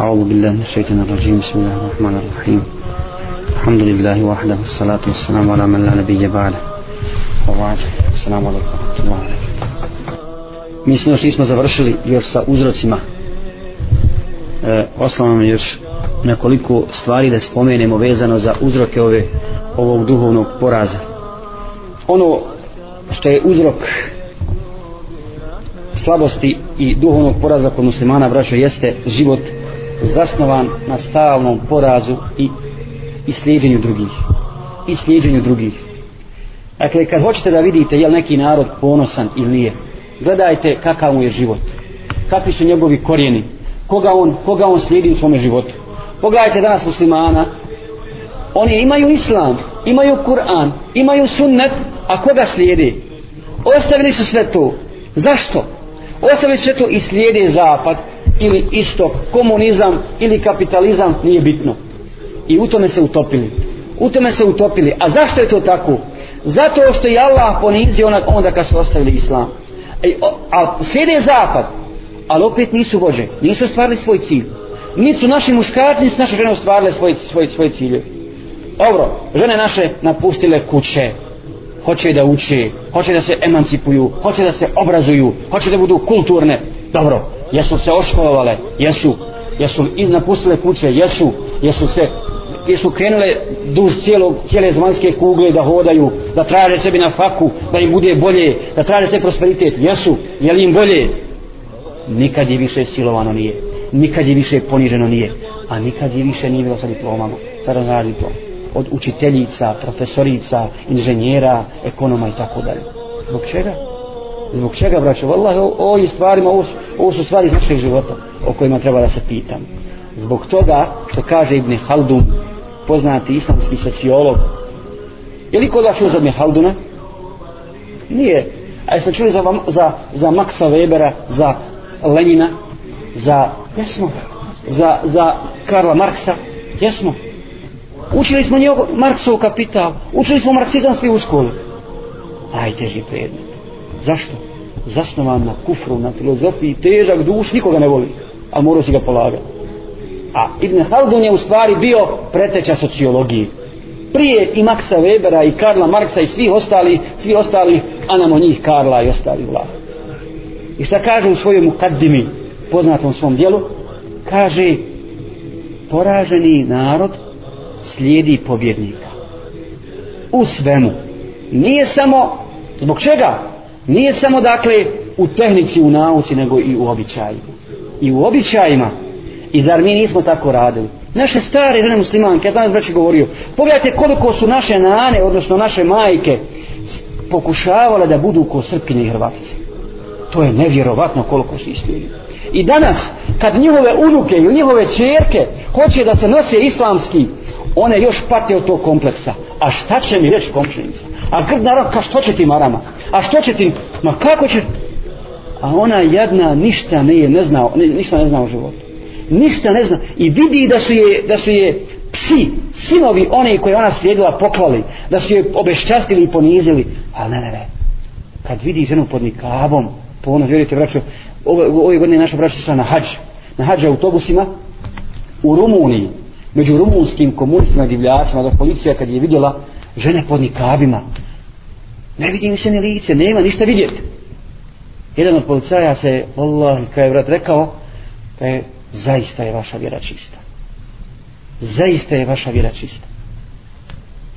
أعوذ بالله من الشيطان الرجيم بسم الله الرحمن الرحيم الحمد لله وحده والصلاة والسلام على من لا نبي بعده وبعد السلام عليكم ورحمة الله وبركاته Mi smo još nismo završili još sa uzrocima e, osnovno još nekoliko stvari da spomenemo vezano za uzroke ove ovog duhovnog poraza ono što je uzrok slabosti i duhovnog poraza kod muslimana braćo jeste život zasnovan na stalnom porazu i, i slijedženju drugih. I slijedženju drugih. Dakle kad hoćete da vidite je li neki narod ponosan ili nije gledajte kakav mu je život. Kakvi su njegovi korijeni. Koga on, koga on slijedi u svome životu. Pogledajte danas muslimana. Oni imaju islam imaju Kur'an imaju sunnet a koga slijedi ostavili su sve to. Zašto? Ostavili su sve to i slijede zapad ili istok, komunizam ili kapitalizam, nije bitno. I u tome se utopili. U tome se utopili. A zašto je to tako? Zato što je Allah ponizio onda, onda kad su ostavili islam. E, a slijede zapad, ali opet nisu Bože, nisu ostvarili svoj cilj. Nisu naši muškarci, nisu naše žene ostvarile svoj, svoj, svoj cilje. Dobro, žene naše napustile kuće, hoće da uče, hoće da se emancipuju, hoće da se obrazuju, hoće da budu kulturne. Dobro, jesu se oškolovale, jesu, jesu napustile kuće, jesu, jesu se jesu krenule duž cijelog, cijele zvanske kugle da hodaju, da traže sebi na faku, da im bude bolje, da traže se prosperitet, jesu, je li im bolje? Nikad je više silovano nije, nikad je više poniženo nije, a nikad je više nije bilo sa diplomama, sa razrađim diplom. Od učiteljica, profesorica, inženjera, ekonoma i tako dalje. Zbog čega? Zbog čega, braćo? Wallahi, o ovim stvarima, ovo su, ovo su stvari iz našeg života o kojima treba da se pitam. Zbog toga, što kaže Ibn Haldun, poznati islamski sociolog, je li kod vas čuo za Ibn Halduna? Nije. A jeste čuli za, za, za Maxa Webera, za Lenina, za, jesmo, za, za Karla Marksa, jesmo. Učili smo njegov Marksov kapital, učili smo marksizam svi u školi. Najteži predmet. Zašto? Zasnovan na kufru, na filozofiji, težak duš, nikoga ne voli. A morao si ga polagati. A Ibn Haldun je u stvari bio preteča sociologiji. Prije i Maxa Webera i Karla Marksa i svi ostali, svi ostali, a namo njih Karla i ostali vlada. I šta kaže u svojoj mukaddimi, poznatom svom dijelu, kaže poraženi narod slijedi pobjednika. U svemu. Nije samo, zbog čega? Nije samo dakle u tehnici, u nauci, nego i u običajima. I u običajima. I zar mi nismo tako radili? Naše stare žene muslimanke, ja danas braći govorio, pogledajte koliko su naše nane, odnosno naše majke, pokušavale da budu ko srpkinje i hrvatice. To je nevjerovatno koliko su istili. I danas, kad njihove unuke ili njihove čerke hoće da se nose islamski, one još pate od tog kompleksa. A šta će mi reći komšinica? A grd narod, ka što će ti marama? A što će ti? Ma kako će? A ona jedna ništa ne je, ne zna, ništa ne zna o životu. Ništa ne zna. I vidi da su je, da su je psi, sinovi one koje ona slijedila poklali, da su je obeščastili i ponizili. Ali ne, ne, ne. Kad vidi ženu pod nikabom, ponos, vjerujte, braćo, ove, ove godine naša braća išla na hađ, na hađ autobusima u Rumuniji, među rumunskim komunistima i divljačima, da policija kad je vidjela žene pod nikabima, ne vidi se ni lice, nema ništa vidjeti. Jedan od policaja se, Allah, kada je vrat rekao, da je, zaista je vaša vjera čista. Zaista je vaša vjera čista.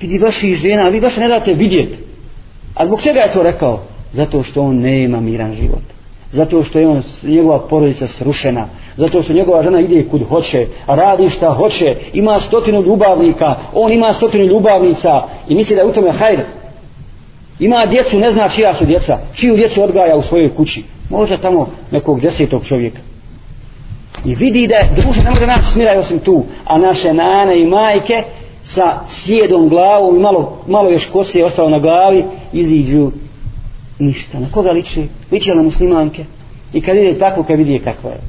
Vidi vaših žena, vi baš ne date vidjeti. A zbog čega je to rekao? Zato što on nema miran život. Zato što je on, njegova porodica srušena. Zato što njegova žena ide kud hoće, radi šta hoće, ima stotinu ljubavnika, on ima stotinu ljubavnica i misli da je u tome hajr. ima djecu, ne zna čija su djeca, čiju djecu odgaja u svojoj kući. Možda tamo nekog desetog čovjeka. I vidi da je druže ne može naći smiraj osim tu, a naše nane i majke sa sjedom glavom i malo, malo još kose je ostalo na glavi, iziđu ništa. Na koga liči? Liči na muslimanke. I kad ide tako, kad vidi kakva je.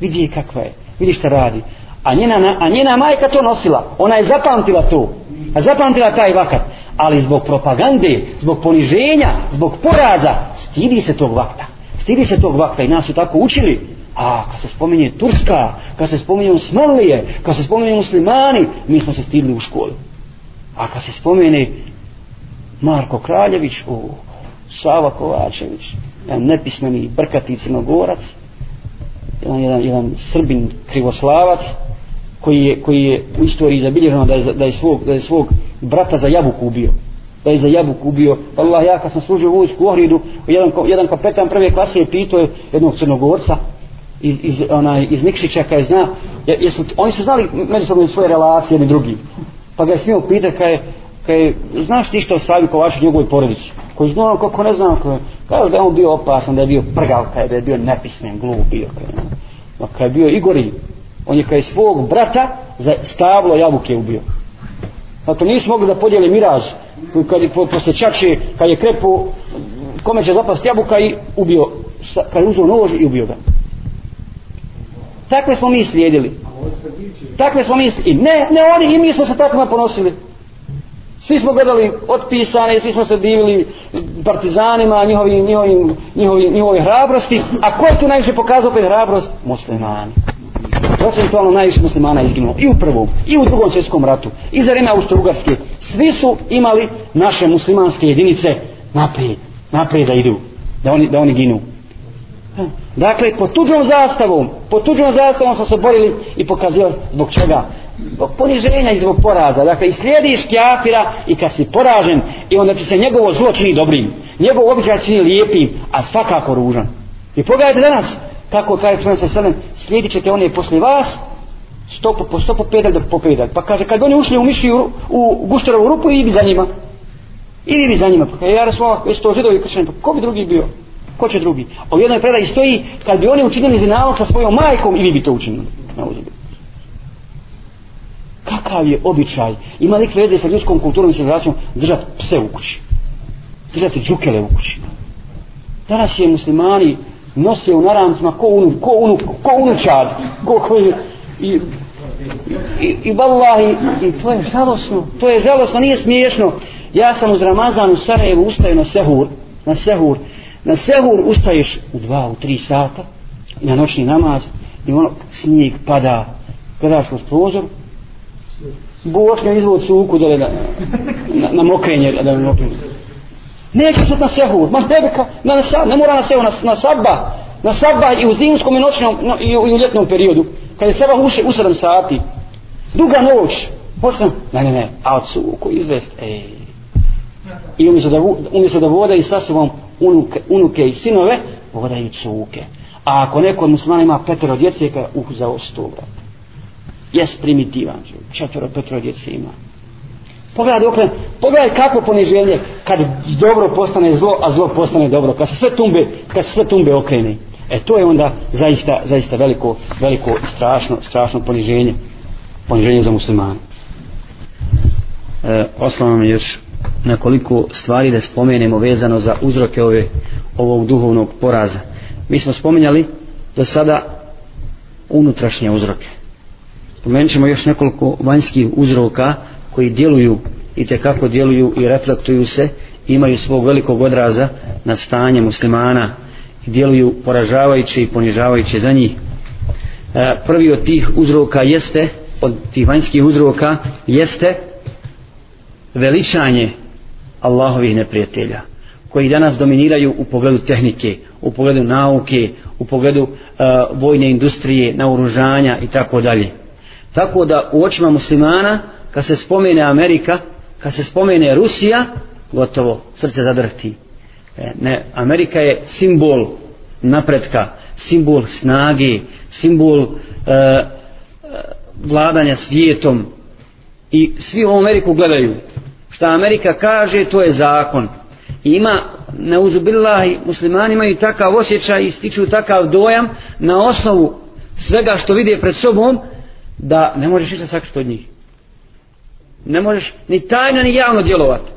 Vidi je kakva je. Vidi šta radi. A njena, a njena majka to nosila. Ona je zapamtila to. A zapamtila taj vakat ali zbog propagande, zbog poniženja, zbog poraza, stidi se tog vakta. Stidi se tog vakta i nas su tako učili. A kad se spominje Turska, kad se spominje Osmanlije, kad se spominje muslimani, mi smo se stidili u školi. A kad se spomene Marko Kraljević, o, Sava Kovačević, jedan nepismeni brkati crnogorac, jedan, jedan, jedan srbin krivoslavac, koji je, koji je u istoriji zabilježeno da je, da je, svog, da je svog brata za jabuku ubio. Da je za jabuku ubio. Allah ja kad sam služio vojsku u Ohridu jedan, jedan kapetan prve klase je pitao jednog crnogorca iz, iz, onaj, iz Nikšića kada je zna jesu, oni su znali međusobno svoje relacije jedni drugi. Pa ga je smio pitati kada je, kaj, znaš ništa o Savi Kovaču njegovoj porodici? Koji znam kako ne znam kada je? On bio opasan da je bio prgav kada je bio nepismen glup bio Kaj, no, kaj je bio Igori on je kaj svog brata za stablo jabuke ubio. Pa Zato nisu mogli da podijeli miraž kad je posle čače kad je krepo kome će zapast jabuka i ubio kad je uzeo nož i ubio ga. Takve smo mi slijedili. Takve smo mi slijedili ne, ne oni i mi smo se takvima ponosili svi smo gledali otpisane svi smo se divili partizanima njihovim, njihovim, njihovim, njihovim hrabrosti. A ko je tu najviše pokazao opet hrabrost? Muslimani. Procentualno najviše muslimana izginulo. I u prvom i u drugom svjetskom ratu i za vreme Austro-Ugarske. Svi su imali naše muslimanske jedinice naprijed, naprijed da idu da oni, da oni ginu. Dakle pod tuđom zastavom pod tuđom zastavom smo se borili i pokazio zbog čega zbog poniženja i zbog poraza. Dakle i slijediš kjafira i kad si poražen i onda ti se njegovo zlo čini dobrim. Njegov običaj čini lijepim a svakako ružan. I pogledajte danas kako kaže član sa selem slijedit ćete one posle vas stopu po stopu pedalj do po pedalj pa kaže kad oni ušli u mišiju u, gušterovu rupu i bi za njima. I vi za njima. Pa kaže ja Rasulullah jesu to židovi kršćani? Pa ko bi drugi bio? Ko će drugi? A u jednoj predaji stoji kad bi oni učinili zinalog sa svojom majkom i vi bi to učinili. Na kakav je običaj? Ima li veze sa ljudskom kulturom i civilizacijom držati pse u kući? Držati džukele u kući? Danas je muslimani nose u naramcima ko unu, ko unu, ko unučad, ko koji, i, i, i vallahi, i to je žalosno, to je žalosno, nije smiješno. Ja sam uz Ramazan u Sarajevu ustaju na sehur, na sehur, na sehur ustaješ u dva, u tri sata, i na noćni namaz, i ono, snijeg pada, gledaš kroz prozor, Bošnja izvod suku dole na, na, na mokrenje, da mi mokrenje. Neće se na sehur, ma ne, na, na, ne mora na sehur, na, na sabba, na sabba i u zimskom i noćnom no, i, u, i u ljetnom periodu, kad je seba uše u 7 sati, duga noć, počnem, ne, ne, ne, a od suku izvest, ej. I umjesto da, umjesto da voda i sa sobom unuke, unuke i sinove, voda i cuke. A ako neko od muslimana ima petero djece, kada uh, za osto, brate. Jes primitivan, četvero, petro djece ima Pogledaj dokle, pogledaj kako poniženje kad dobro postane zlo, a zlo postane dobro. Kad se sve tumbe, kad se sve tumbe okrene. E to je onda zaista, zaista veliko, veliko strašno, strašno poniženje. Poniženje za muslimane. E, Oslavno mi još nekoliko stvari da spomenemo vezano za uzroke ove, ovog duhovnog poraza. Mi smo spominjali do sada unutrašnje uzroke. Spomenut ćemo još nekoliko vanjskih uzroka koji djeluju i te kako djeluju i reflektuju se imaju svog velikog odraza na stanje muslimana i djeluju poražavajuće i ponižavajuće za njih e, prvi od tih uzroka jeste od tih vanjskih uzroka jeste veličanje Allahovih neprijatelja koji danas dominiraju u pogledu tehnike, u pogledu nauke, u pogledu e, vojne industrije, naoružanja i tako dalje. Tako da u očima muslimana kad se spomene Amerika, kad se spomene Rusija, gotovo srce zadrhti. E, ne, Amerika je simbol napretka, simbol snage, simbol e, e vladanja svijetom i svi u Ameriku gledaju. Šta Amerika kaže, to je zakon. I ima, neuzubillahi, muslimani imaju takav osjećaj i stiču takav dojam na osnovu svega što vide pred sobom, da ne možeš ništa sakriti od njih. Ne možeš ni tajno ni javno djelovati.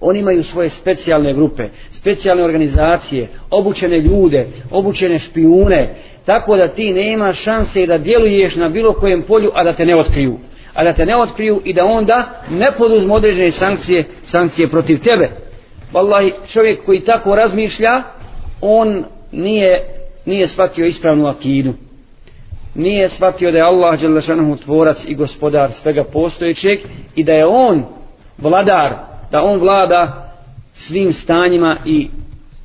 Oni imaju svoje specijalne grupe specijalne organizacije obučene ljude obučene špijune. Tako da ti nema šanse da djeluješ na bilo kojem polju a da te ne otkriju. A da te ne otkriju i da onda ne poduzmu određene sankcije sankcije protiv tebe. Wallahi, čovjek koji tako razmišlja on nije nije shvatio ispravnu akidu nije shvatio da je Allah Đelešanohu tvorac i gospodar svega postojećeg i da je on vladar da on vlada svim stanjima i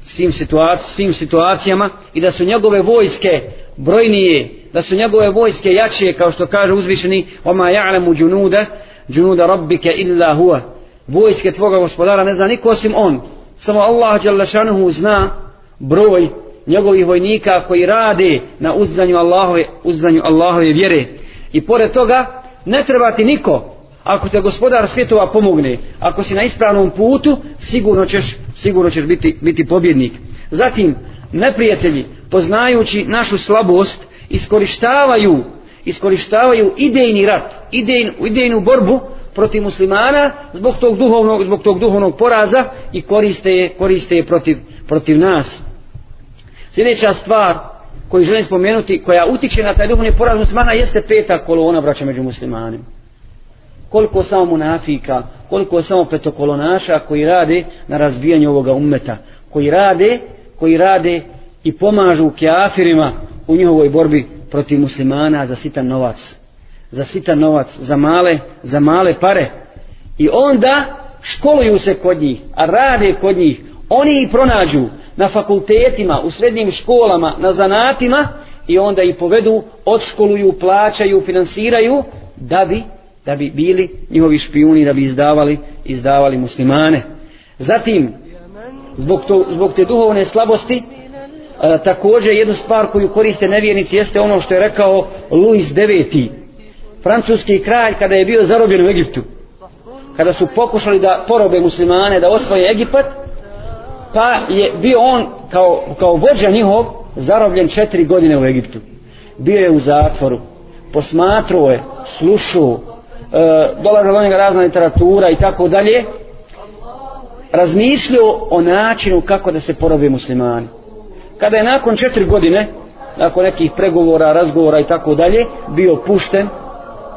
svim, situaci, svim situacijama i da su njegove vojske brojnije da su njegove vojske jačije kao što kaže uzvišeni oma ja'lamu džunuda džunuda rabbike illa huwa. Vojske tvoga gospodara ne zna niko osim on. Samo Allah Đalešanuhu zna broj njegovih vojnika koji rade na uzzanju Allahove, uzzanju Allahove vjere. I pored toga ne treba ti niko ako te gospodar svjetova pomogne. Ako si na ispravnom putu sigurno ćeš, sigurno ćeš biti, biti pobjednik. Zatim neprijatelji poznajući našu slabost iskorištavaju iskorištavaju idejni rat idejn, idejnu borbu protiv muslimana zbog tog duhovnog zbog tog duhovnog poraza i koriste je koriste je protiv protiv nas sljedeća stvar koju želim spomenuti koja utiče na taj duhovni poraz muslimana jeste peta kolona braća među muslimanima. Koliko samo munafika koliko samo petokolonaša koji rade na razbijanju ovoga ummeta koji rade koji rade i pomažu kafirima u njihovoj borbi protiv muslimana za sitan novac za sitan novac za male za male pare. I onda školuju se kod njih a rade kod njih oni ih pronađu na fakultetima u srednjim školama na zanatima i onda ih povedu odškoluju plaćaju finansiraju da bi da bi bili njihovi špijuni da bi izdavali izdavali muslimane. Zatim zbog, to, zbog te duhovne slabosti a, također jednu stvar koju koriste nevjernici jeste ono što je rekao Louis IX francuski kralj kada je bio zarobljen u Egiptu kada su pokušali da porobe muslimane da osvoje Egipat pa je bio on kao, kao vođa njihov zarobljen četiri godine u Egiptu. Bio je u zatvoru. Posmatruo je slušao e, dolaze do njega razna literatura i tako dalje. Razmišljao o načinu kako da se porobe muslimani. Kada je nakon četiri godine nakon nekih pregovora, razgovora i tako dalje bio pušten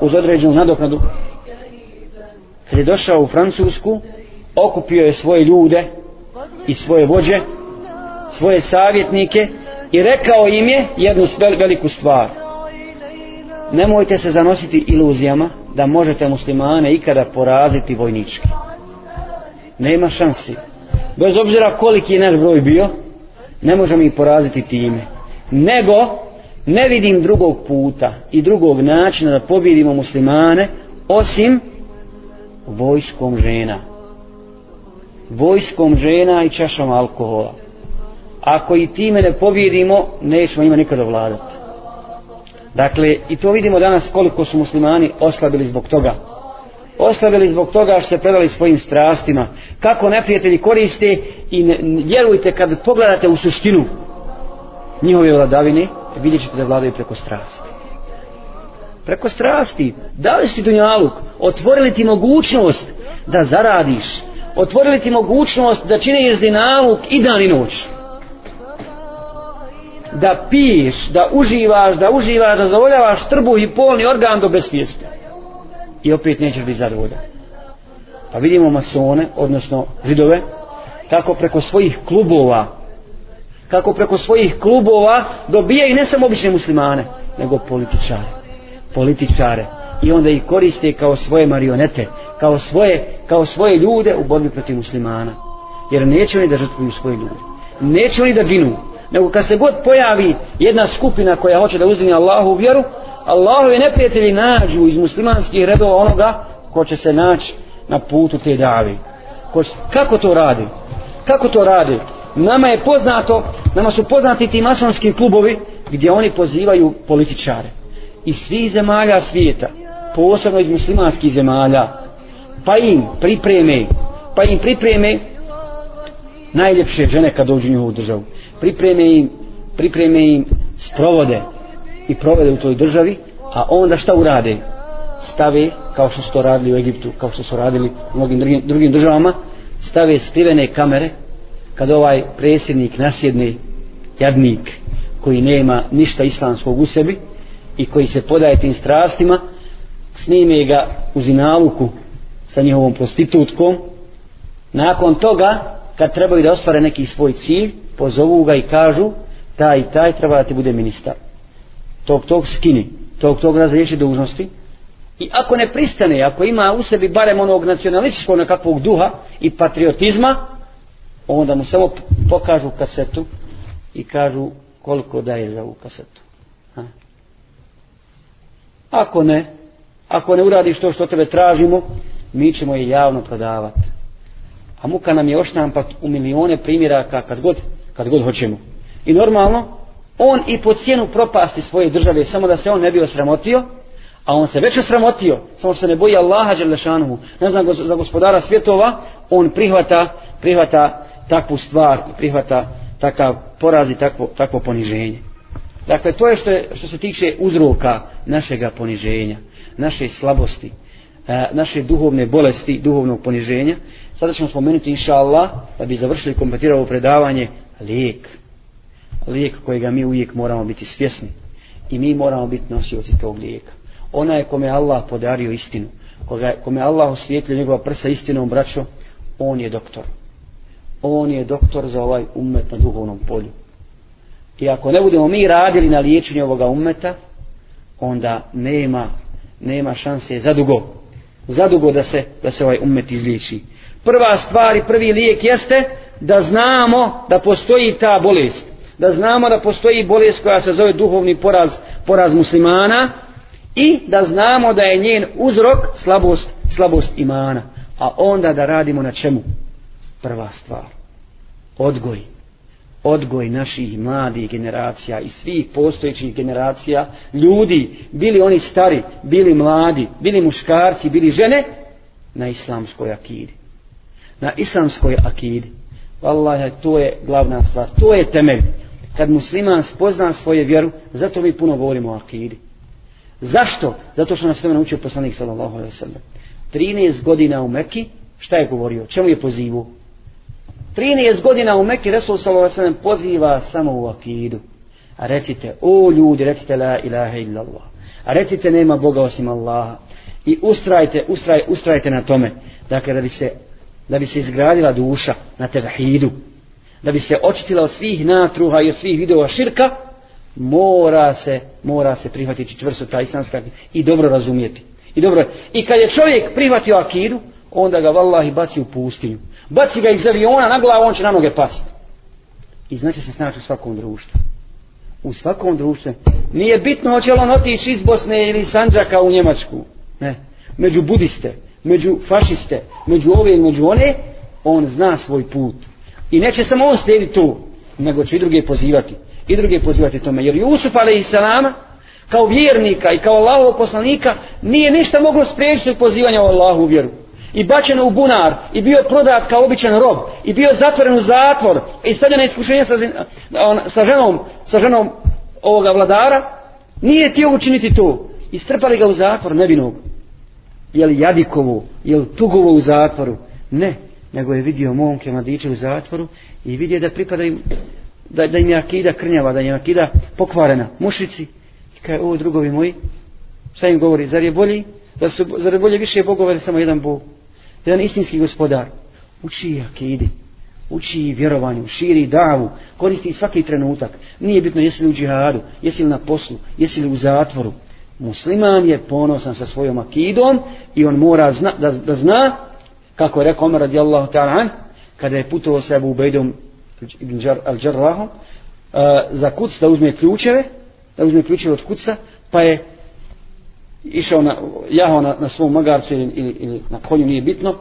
uz određenu nadoknadu. Kad je došao u Francusku okupio je svoje ljude i svoje vođe svoje savjetnike i rekao im je jednu veliku stvar. Nemojte se zanositi iluzijama da možete muslimane ikada poraziti vojnički. Nema šansi. Bez obzira koliki je naš broj bio ne možemo ih poraziti time. Nego ne vidim drugog puta i drugog načina da pobjedimo muslimane osim vojskom žena vojskom žena i čašom alkohola ako i time ne pobjedimo nećemo ima nikada vladati Dakle, i to vidimo danas koliko su muslimani oslabili zbog toga. Oslabili zbog toga što se predali svojim strastima. Kako neprijatelji koriste i ne, vjerujte kad pogledate u suštinu njihove vladavine, vidjet ćete da vladaju preko strasti. Preko strasti. Dali si dunjaluk, otvorili ti mogućnost da zaradiš. Otvorili ti mogućnost da činiš zinaluk i dan i noć da piješ, da uživaš, da uživaš, da zavoljavaš trbuh i polni organ do besvijeste. I opet nećeš biti zadovoljan. Pa vidimo masone, odnosno židove, kako preko svojih klubova, kako preko svojih klubova dobijaju ne samo obične muslimane, nego političare. Političare. I onda ih koriste kao svoje marionete, kao svoje, kao svoje ljude u borbi protiv muslimana. Jer neće oni da žrtvuju svoje ljude. Neće oni da ginu. Nego kad se god pojavi jedna skupina koja hoće da uzdini Allahu u vjeru Allahovi neprijatelji nađu iz muslimanskih redova onoga ko će se naći na putu te davi ko, kako to radi? Kako to radi? Nama je poznato nama su poznati ti masonski klubovi gdje oni pozivaju političare iz svih zemalja svijeta posebno iz muslimanskih zemalja. Pa im pripreme pa im pripreme najljepše žene kad dođu u njihovu državu. Pripreme im pripreme im sprovode i provede u toj državi a onda šta urade? Stave kao što su to radili u Egiptu kao što su radili u mnogim drugim, drugim državama stave skrivene kamere kad ovaj presjednik nasjedni jadnik koji nema ništa islamskog u sebi i koji se podaje tim strastima snime ga u zinaluku sa njihovom prostitutkom. Nakon toga kad trebaju da ostvare neki svoj cilj pozovu ga i kažu taj i taj treba da ti bude ministar. Tog tog skini tog tog razriješi dužnosti. I ako ne pristane ako ima u sebi barem onog nacionalističkog nekakvog duha i patriotizma onda mu samo pokažu kasetu i kažu koliko daje za ovu kasetu. Ha? ako ne ako ne uradiš to što tebe tražimo mi ćemo je javno prodavati a muka nam je oštampat u milione primjeraka kad god, kad god hoćemo. I normalno on i po cijenu propasti svoje države samo da se on ne bi osramotio a on se već osramotio samo što se ne boji Allaha Đerlešanuhu ne znam za gospodara svjetova on prihvata prihvata takvu stvar prihvata takav poraz i takvo, takvo poniženje. Dakle to je što, je što se tiče uzroka našega poniženja naše slabosti naše duhovne bolesti duhovnog poniženja. Sada ćemo spomenuti inša Allah da bi završili kompletirao predavanje lijek. Lijek kojega mi uvijek moramo biti svjesni. I mi moramo biti nosioci tog lijeka. Ona je kome Allah podario istinu koga, kome Allah osvijetlio njegova prsa istinom braćo on je doktor. On je doktor za ovaj umet na duhovnom polju. I ako ne budemo mi radili na liječenju ovoga umeta onda nema nema šanse za dugo da se, da se ovaj umet izliječi. Prva stvar i prvi lijek jeste da znamo da postoji ta bolest. Da znamo da postoji bolest koja se zove duhovni poraz poraz muslimana i da znamo da je njen uzrok slabost slabost imana. A onda da radimo na čemu? Prva stvar. Odgoj odgoj naših mladih generacija i svih postojećih generacija. Ljudi, bili oni stari bili mladi, bili muškarci bili žene, na islamskoj akidi. Na islamskoj akidi. Wallahi, to je glavna stvar, to je temelj. Kad musliman spozna svoje vjeru zato mi puno govorimo o akidi. Zašto? zato što nas tome naučio poslanik sallallahu alaihi sallam 13 godina u Mekki šta je govorio? čemu je pozivu? 13 godina u Mekke Resul sallallahu alejhi poziva samo u akidu. A recite, o ljudi, recite la ilaha illallah. A recite nema Boga osim Allaha. I ustrajte, ustraj, ustrajte na tome. Dakle, da bi se, da bi se izgradila duša na tevhidu. Da bi se očitila od svih natruha i od svih vidova širka, mora se, mora se prihvatiti čvrsto ta islamska i dobro razumijeti. I dobro, i kad je čovjek prihvatio akidu, onda ga vallahi baci u pustinju baci ga iz aviona na glavu, on će na noge pasti. I znači se snaći u svakom društvu. U svakom društvu. Nije bitno hoće li on otići iz Bosne ili Sanđaka u Njemačku. Ne. Među budiste, među fašiste, među ove i među one, on zna svoj put. I neće samo on slijediti tu, nego će i druge pozivati. I druge pozivati tome. Jer Jusuf a.s. kao vjernika i kao Allahov poslanika nije ništa moglo spriječiti pozivanja o Allahu vjeru i bačen u bunar i bio prodat kao običan rob i bio zatvoren u zatvor i stavljen na iskušenje sa, sa, ženom, sa ženom ovoga vladara nije htio učiniti to. I strpali ga u zatvor nevinog. Je li Jadikovo je li Tugovo u zatvoru? Ne, nego je vidio momke mladiće u zatvoru i vidio da pripada im da, da im je akida krnjava da im je akida pokvarena. Mušici i kaj ovo drugovi moji šta im govori, zar je bolji? Da su, zar je bolje više bogova samo jedan bog? Jedan istinski gospodar uči akidi uči vjerovanju, širi davu koristi svaki trenutak. Nije bitno jesi li u džihadu, jesi li na poslu jesi li u zatvoru. Musliman je ponosan sa svojom akidom i on mora zna, da, da zna kako je rekao Omer radijallahu ta'ala kada je putovao sa Abu Ubejdom ibn al-đarrahom, uh, eh, za kuc da uzme ključeve da uzme ključeve od kuca pa je išao na, jahao na, na svom magarcu ili, ili, ili na konju, nije bitno,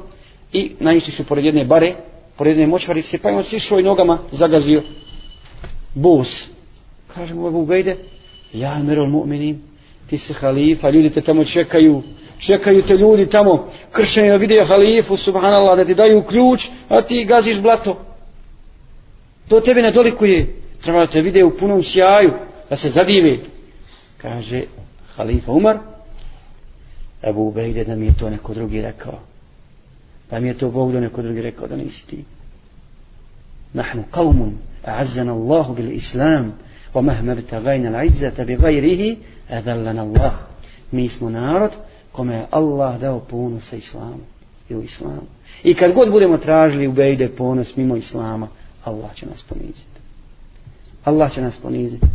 i naišli su pored jedne bare, pored jedne močvarice, pa je on sišao i nogama zagazio bus. Kaže mu, Ebu Bejde, ja merol mu'minin, ti si halifa, ljudi te tamo čekaju, čekaju te ljudi tamo, kršeni da vide halifu, subhanallah, da ti daju ključ, a ti gaziš blato. To tebe ne dolikuje, treba da te vide u punom sjaju, da se zadive. Kaže, halifa Umar, Ebu Ubejde da mi je to neko drugi rekao. Da mi je to Bog da neko drugi rekao da nisi ti. Nahnu qavmun a'azzana Allahu bil Islam wa mahma bitagajna l'a'izzata bi gajrihi adallana Allah. Mi smo narod kome je Allah dao ponos sa Islamom i u Islamu. I kad god budemo tražili Ubejde ponos mimo Islama, Allah će nas poniziti. Allah će nas poniziti.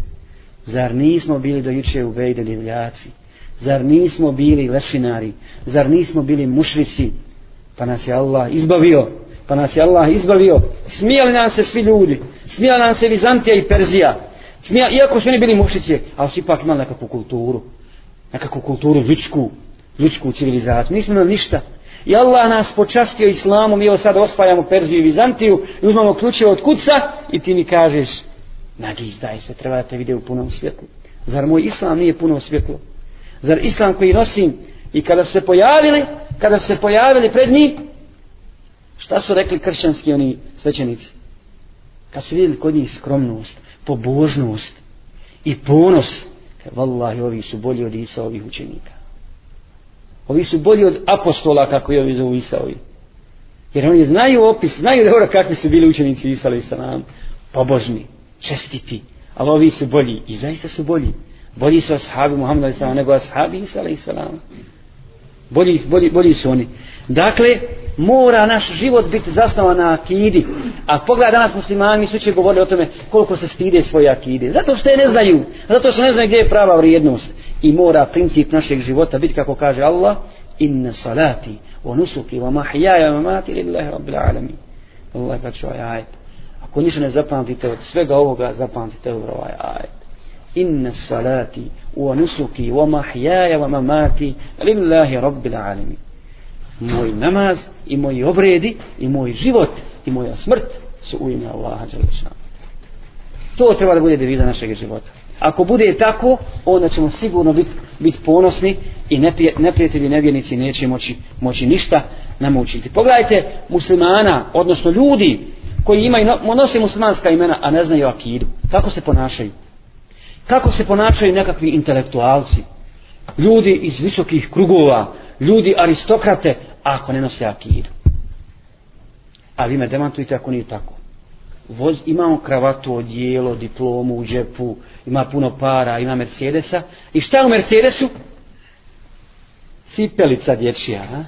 Zar nismo bili do juče u divljaci? Zar nismo bili lešinari? Zar nismo bili mušrici? Pa nas je Allah izbavio. Pa nas je Allah izbavio. Smijali nam se svi ljudi. Smijali nam se Vizantija i Perzija. Smijali, iako su oni bili mušrici, ali su ipak imali nekakvu kulturu. Nekakvu kulturu ljudsku. Ljudsku civilizaciju. Nismo imali ništa. I Allah nas počastio islamom i evo sad osvajamo Perziju i Vizantiju i uzmamo ključe od kuca i ti mi kažeš nagizdaj se, treba da te vide u punom svjetlu. Zar moj islam nije puno svjetlo? Zar islam koji nosim i kada se pojavili, kada se pojavili pred njih, šta su rekli kršćanski oni svećenici? Kad su vidjeli kod njih skromnost, pobožnost i ponos, kaj vallahi ovi su bolji od Isa ovih učenika. Ovi su bolji od apostola kako je ovi zovu Isa ovi. Jer oni znaju opis, znaju dobro kakvi su bili učenici Isa ali sa nam. Pobožni, čestiti, ali ovi su bolji i zaista su bolji bolji su ashabi Muhammed a.s. nego ashabi Isa a.s. Bolji, bolji, bolji su oni. Dakle, mora naš život biti zasnovan na akidi. A pogledaj danas muslimani su će govorili o tome koliko se stide svoje akide. Zato što je ne znaju. Zato što ne znaju gdje je prava vrijednost. I mora princip našeg života biti kako kaže Allah inna salati wa nusuki wa mahyaja wa mamati lillahi rabbil alamin. Allah kaže ovaj ajet. Ako ništa ne zapamtite od svega ovoga, zapamtite ovaj ajet inna salati wa nusuki wa mahyaya wa mamati lillahi rabbil alamin. Moj namaz i moji obredi i moj život i moja smrt su u ime Allaha dželle to treba da bude deviza našeg života. Ako bude tako onda ćemo sigurno biti bit ponosni i neprijatelji nevjernici neće moći, moći ništa namučiti pogledajte muslimana odnosno ljudi koji imaju nose muslimanska imena a ne znaju akidu. Kako se ponašaju kako se ponašaju nekakvi intelektualci, ljudi iz visokih krugova, ljudi aristokrate, ako ne nose akidu. A vi me demantujte ako nije tako. Voz, imamo kravatu, odijelo, diplomu u džepu, ima puno para, ima Mercedesa. I šta u Mercedesu? Cipelica dječja, a?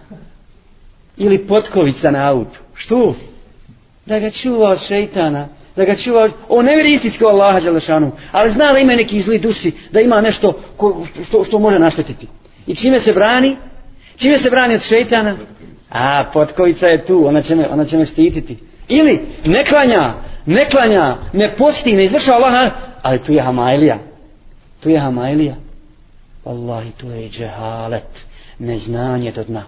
Ili potkovica na autu. Što? Da ga čuva od šeitana, da ga čuva, on ne vjeri istinski Allaha Đelešanu, ali zna da ima neki zli duši, da ima nešto ko, što, što može naštetiti. I čime se brani? Čime se brani od šeitana? A, potkovica je tu, ona će me, ona će me štititi. Ili, ne klanja, ne klanja, ne posti, ne izvršava Allah, ali tu je Hamailija. Tu je Hamailija. Wallahi, tu je džehalet, neznanje do dna.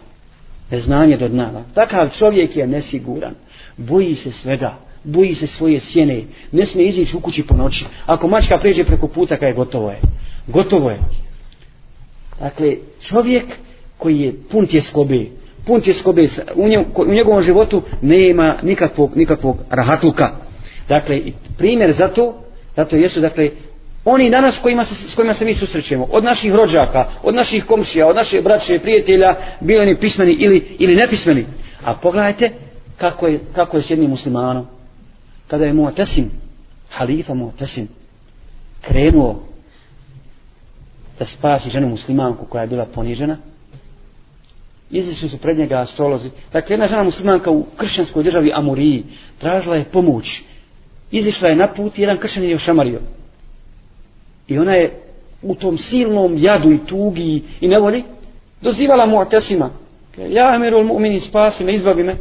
Neznanje do dna. Takav čovjek je nesiguran, boji se svega boji se svoje sjene, ne smije izići u kući po noći. Ako mačka pređe preko puta, kaj gotovo je. Gotovo je. Dakle, čovjek koji je pun tjeskobe, pun tjeskobe, u, nje, u njegovom životu nema nikakvog, nikakvog rahatluka. Dakle, primjer za to, zato jesu, dakle, oni danas kojima se, s kojima se mi susrećemo, od naših rođaka, od naših komšija, od naše braće, prijatelja, bili oni pismeni ili, ili nepismeni. A pogledajte kako je, kako je s jednim muslimanom kada je Mu'tasim, halifa Mu'tasim, krenuo da spasi ženu muslimanku koja je bila ponižena, izišli su pred njega astrolozi. Dakle, jedna žena muslimanka u kršćanskoj državi Amuriji tražila je pomoć. Izišla je na put i jedan kršćan je ošamario. I ona je u tom silnom jadu i tugi i nevoli dozivala Mu'tasima. Ja, Emirul Mu'mini, spasi me, izbavi me.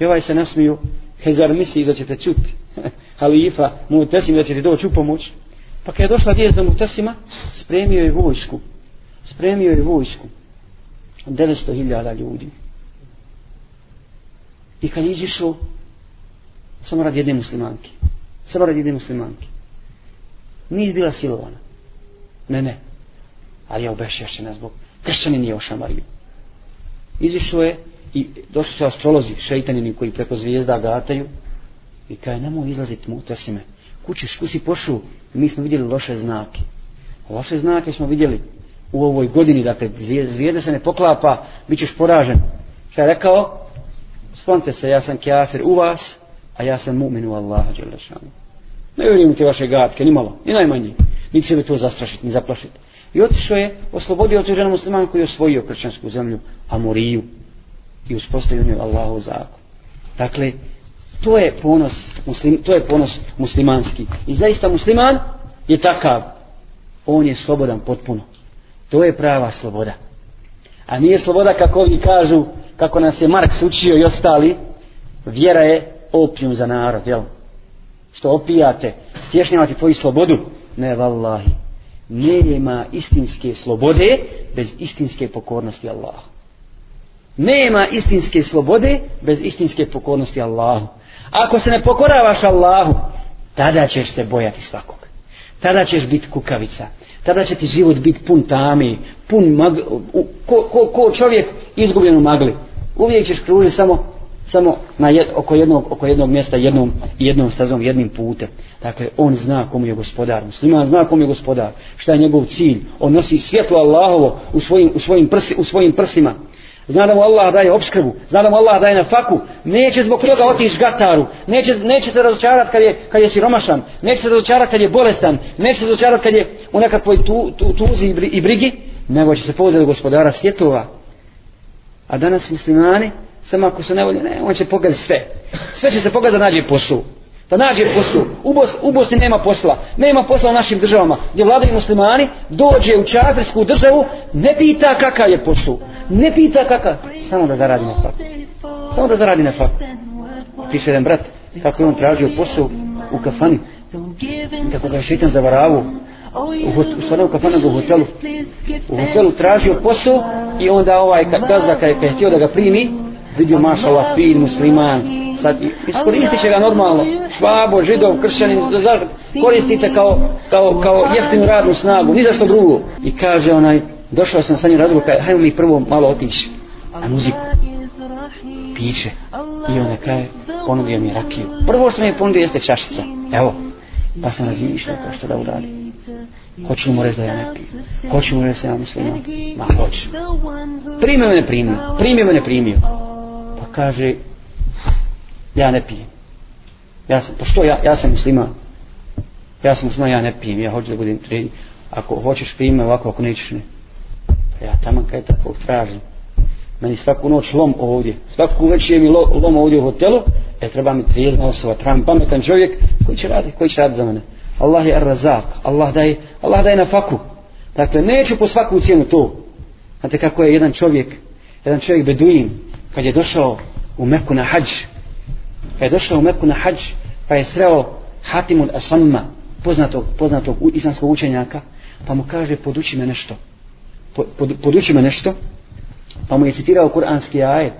I ovaj se nasmiju. Kaj zar misli da ćete čuti? halifa Mutesim da će ti doći u pomoć. Pa kad je došla vijest do Mutesima, spremio je vojsku. Spremio je vojsku. 900.000 ljudi. I kad je izišao, samo radi jedne muslimanke. Samo radi jedne muslimanke. Nije bila silovana. Ne, ne. Ali je obešćašena zbog kršćani nije ošamario. Izišao je i došli su astrolozi, šeitanini koji preko zvijezda gataju, I kaj nemoj izlaziti mu utasime. Kućiš, kući pošu, mi smo vidjeli loše znake. Loše znake smo vidjeli u ovoj godini, dakle, zvijezda se ne poklapa, bit ćeš poražen. Šta je rekao? Sponte se, ja sam kjafir u vas, a ja sam mu'min u Allaha, Đelešanu. Ne vjerujem ti vaše gatke, ni malo, ni najmanje. Niti će li to zastrašiti, ni zaplašiti. I otišao je, oslobodio tu ženu muslimanku i osvojio kršćansku zemlju, Amoriju, i uspostavio njoj Allahu zakon. Dakle, To je ponos, muslim, to je ponos muslimanski. I zaista musliman je takav. On je slobodan potpuno. To je prava sloboda. A nije sloboda kako oni kažu, kako nas je Marks učio i ostali, vjera je opijum za narod, jel? Što opijate, stješnjavate tvoju slobodu? Ne, vallahi. Nema istinske slobode bez istinske pokornosti Allahu. Nema istinske slobode bez istinske pokornosti Allahu. Ako se ne pokoravaš Allahu, tada ćeš se bojati svakog. Tada ćeš biti kukavica. Tada će ti život biti pun tami, pun mag, ko, ko, ko čovjek izgubljen u magli. Uvijek ćeš kružiti samo samo na jed, oko jednog oko jednog mjesta jednom jednom stazom jednim putem dakle on zna komu je gospodar musliman zna komu je gospodar šta je njegov cilj on nosi svjetlo Allahovo u svojim u svojim prsi u svojim prsima zna da mu Allah daje obskrbu zna da mu Allah daje na faku neće zbog toga otići gataru. Neće, neće se razočarati kad je, kad je siromašan. Neće se razočarati kad je bolestan. Neće se razočarati kad je u nekakvoj tu, tu, tuzi i brigi nego će se pozeti gospodara svjetova. A danas muslimani samo ako su nevolje, ne, on će pogledati sve. Sve će se pogledati da nađe poslu. Da nađe poslu. U, Bos, u Bosni nema posla. Nema posla u našim državama. Gdje vladaju muslimani, dođe u čafirsku državu, ne pita kakav je poslu. Ne pita kakav. Samo da zaradi na fakt. Samo da zaradi na fakt. Piše jedan brat, kako je on tražio posao u kafani. Kako ga je šeitan zavaravu u, hot, u stvarno kafana u hotelu u hotelu tražio posao i onda ovaj gazda kada je htio da ga primi vidio mašala fin musliman sad iskoristit će ga normalno švabo, židov, kršćanin koristite kao, kao, kao jeftinu radnu snagu ni za što drugo i kaže onaj došao sam sa njim razgovor kaže hajmo mi prvo malo otići na muziku piće i onda kaže ponudio mi rakiju prvo što mi je ponudio jeste čašica evo pa sam razmišljao kao što da uradim Hoću mu reći da ja ne pijem? Hoću mu reći da ja musliman? Ma hoću. Primio me ne primio. Primio me ne primio kaže ja ne pijem. Ja sam, pa što ja, ja sam musliman. ja sam musliman, ja ne pijem. Ja hoću da budem tri ako hoćeš pijeme ovako, ako nećeš ne. Pa ja tamo kaj tako tražim. Meni svaku noć lom ovdje. Svaku već je mi lom ovdje u hotelu. E treba mi trijezna osoba trebam pametan čovjek koji će raditi koji će raditi za mene. Allah je razak Allah daje, Allah daje na faku. Dakle neću po svaku cijenu to. Znate kako je jedan čovjek jedan čovjek beduin kad je došao u Meku na hađ kad je došao u Meku na hađ pa je sreo Hatimul Asamma poznatog, poznatog islamskog učenjaka pa mu kaže poduči me nešto. Po, pod, poduči me nešto. Pa mu je citirao kuranski ajet.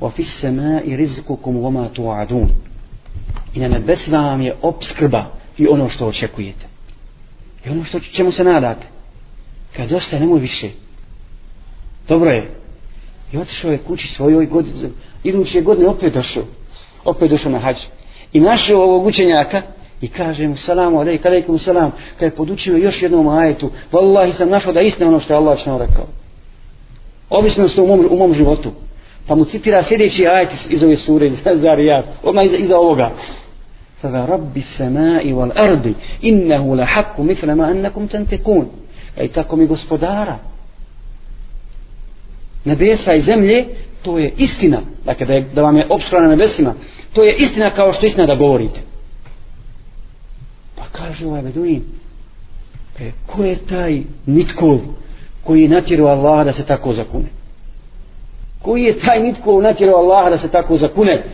Wa fis samai rizqukum wa ma tu'adun. I na nebesima vam je obskrba i ono što očekujete. I ono što čemu se nadate. Kad dosta nemoj više. Dobro je. I otišao je kući svojoj godine, iduće godine opet došao, opet došao na hađ. I našao ovog učenjaka i kaže mu salamu alaikum, alaikum salam, kada je podučio još jednom ajetu, vallahi sam našao da istina ono što je Allah što rekao. Običnost u mom, u mom životu. Pa mu citira sljedeći ajet iz ove sure, iz Zarijat, odmah iza, iza ovoga. Fada rabbi samai wal ardi, innehu la haku mithlama annakum tantekun. E tako mi gospodara, nebesa i zemlje, to je istina. Dakle, da, je, da vam je obskra na nebesima. To je istina kao što istina da govorite. Pa kaže ovaj Beduin, e, ko je taj nitkov koji je natjerao Allaha da se tako zakune? Koji je taj nitkov natjerao Allaha da se tako zakune?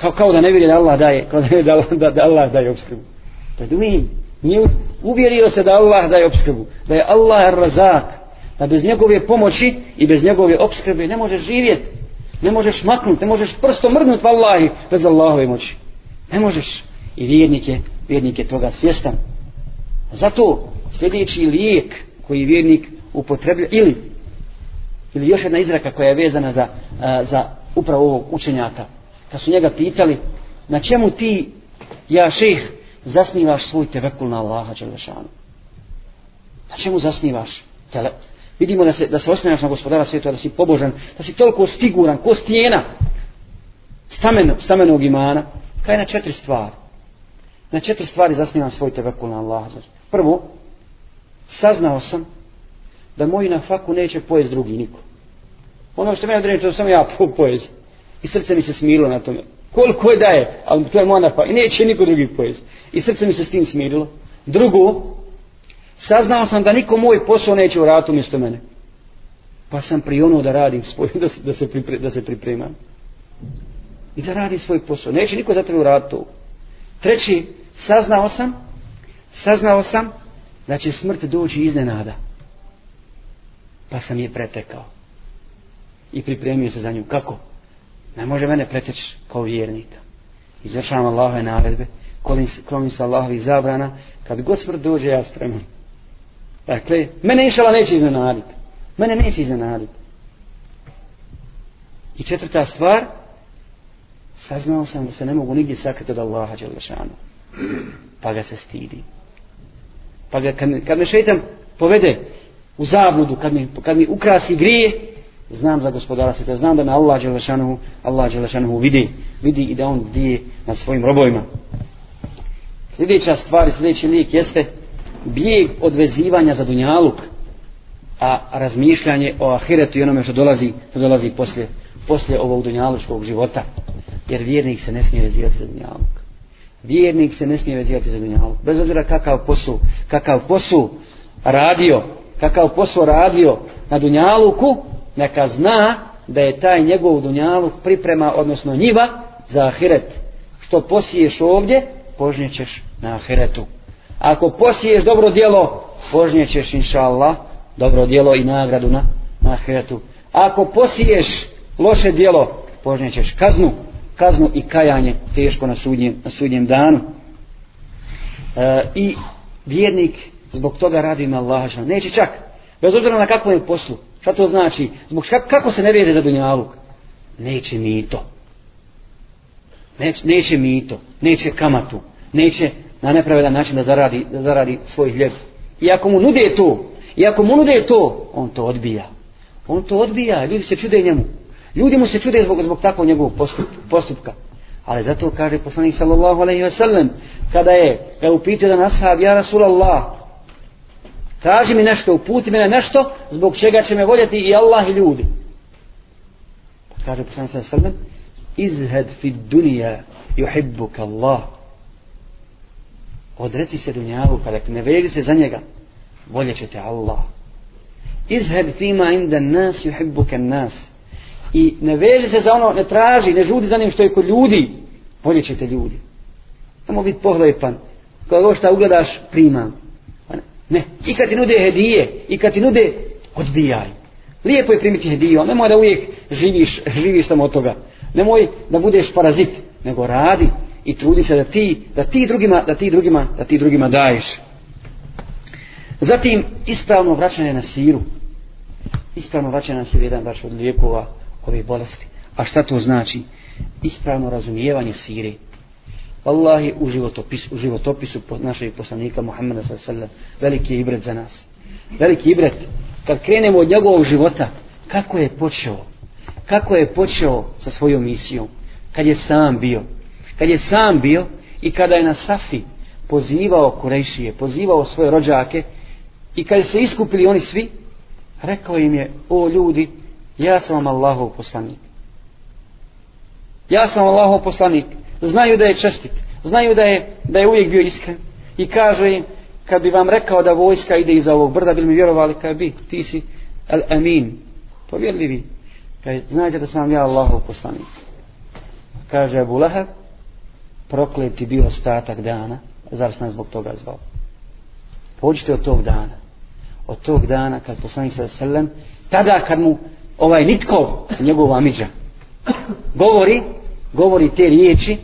Kao, kao da ne vjeruje da Allah daje, kao da ne da, da, da Allah daje obskrbu. Beduin, nije uvjerio se da Allah daje obskrbu. Da je Allah razak da bez njegove pomoći i bez njegove obskrbe ne možeš živjeti ne možeš maknuti, ne možeš prstom mrdnuti vallahi bez Allahove moći. Ne možeš. I vjernik je, vjernik je toga svjestan. Zato sljedeći lijek koji vjernik upotreblja ili ili još jedna izraka koja je vezana za, a, za upravo ovog učenjaka. Kad su njega pitali na čemu ti ja šeh zasnivaš svoj tevekul na Allaha Đelešanu? Na čemu zasnivaš tele, vidimo da se, da se osnajaš na gospodara svijeta, da si pobožan, da si toliko stiguran, ko stijena stamen, stamenog imana, kaj na četiri stvari. Na četiri stvari zasnivam svoj tevekul na Allah. Prvo, saznao sam da moji na faku neće pojest drugi niko. Ono što me određe, to sam ja pojest. I srce mi se smilo na tome. koliko je daje, ali to je moja napa, i neće niko drugi pojest. I srce mi se s tim smirilo. Drugo, saznao sam da niko moj posao neće uraditi umjesto mene. Pa sam prionuo da radim svoj, da se, da se, pripre, da se pripremam. I da radim svoj posao. Neće niko za tebe uraditi to. Treći, saznao sam, saznao sam da će smrt doći iznenada. Pa sam je pretekao. I pripremio se za nju. Kako? Ne može mene preteći kao vjernika. Izvršavam Allahove naredbe, klomim se Allahovi zabrana, kad god smrt dođe, ja spreman. Dakle, mene inšala neće iznenaditi. Mene neće iznenaditi. I četvrta stvar, saznao sam da se ne mogu nigdje sakriti od Allaha Đelešanu. Pa ga se stidi. Pa ga, kad, kad me šetan povede u zabludu, kad mi, kad mi ukrasi grije, znam za gospodara sveta, znam da me Allah Đelešanu, Allah Đelešanu vidi, vidi i da on dije na svojim robovima. Sljedeća stvar i sljedeći lijek jeste bijeg od vezivanja za dunjaluk, a razmišljanje o ahiretu i onome što dolazi, što dolazi poslije, poslije ovog dunjalučkog života. Jer vjernik se ne smije vezivati za dunjaluk. Vjernik se ne smije vezivati za dunjaluk. Bez obzira kakav posao, kakav posao radio, kakav posao radio na dunjaluku, neka zna da je taj njegov dunjaluk priprema, odnosno njiva, za ahiret. Što posiješ ovdje, požnjećeš na ahiretu. Ako posiješ dobro djelo, požnjećeš inša Allah, dobro djelo i nagradu na, na ahiretu. Ako posiješ loše djelo, požnjećeš kaznu, kaznu i kajanje teško na sudnjem, na sudnjem danu. E, I vjernik zbog toga radi ima Allaha. Neće čak, bez obzira na kakvom je poslu. Šta to znači? Zbog kako, kako se ne veže za dunjaluk? Neće mi to. Neće, neće mi to. Neće kamatu. Neće na nepravedan način da zaradi, da zaradi svoj hljeb. I ako mu nude to, i ako mu nude to, on to odbija. On to odbija, ljudi se čude njemu. Ljudi mu se čude zbog, zbog takvog njegovog postup, postupka. Ali zato kaže poslanik sallallahu alaihi wa sallam, kada je, kada upitio da nashab, ja Rasulallah, kaži mi nešto, uputi me na nešto, zbog čega će me voljeti i Allah i ljudi. Kaže poslanik sallallahu alaihi wa sallam, izhed fi dunija, juhibbuka Allah, odreci se dunjavu kada ne veži se za njega bolje će te Allah. Izheb fima inda nas yuhibbuka nas. I ne veži se za ono ne traži ne žudi za njim što je kod ljudi bolje će te ljudi. Nemo biti pohlepan kada ovo šta ugledaš primam ne i kad ti nude hedije i kad ti nude odbijaj. Lijepo je primiti hediju ali nemoj da uvijek živiš živiš samo od toga. Nemoj da budeš parazit nego radi i trudi se da ti, da ti drugima, da ti drugima, da ti drugima daješ. Zatim, ispravno vraćanje na siru. Ispravno vraćanje na siru jedan baš od lijekova ove bolesti. A šta to znači? Ispravno razumijevanje sire. Wallahi u životopisu, u životopisu našeg poslanika Muhammeda sallam, veliki je ibret za nas. Veliki ibret. Kad krenemo od njegovog života, kako je počeo? Kako je počeo sa svojom misijom? Kad je sam bio? Kad je sam bio i kada je na Safi pozivao Kurejšije, pozivao svoje rođake i kad se iskupili oni svi, rekao im je, o ljudi, ja sam vam Allahov poslanik. Ja sam Allahov poslanik. Znaju da je čestit. Znaju da je, da je uvijek bio iskren. I kaže im, kad bi vam rekao da vojska ide iza ovog brda, bili mi vjerovali, kad bi, ti si el amin, povjerljivi. Kaže, znajte da sam ja Allahov poslanik. Kaže Abu Lahab, prokleti bio ostatak dana, zar nas zbog toga zvao. Pođite od tog dana. Od tog dana kad poslanik sa selem, tada kad mu ovaj nitko, njegov amiđa, govori, govori te riječi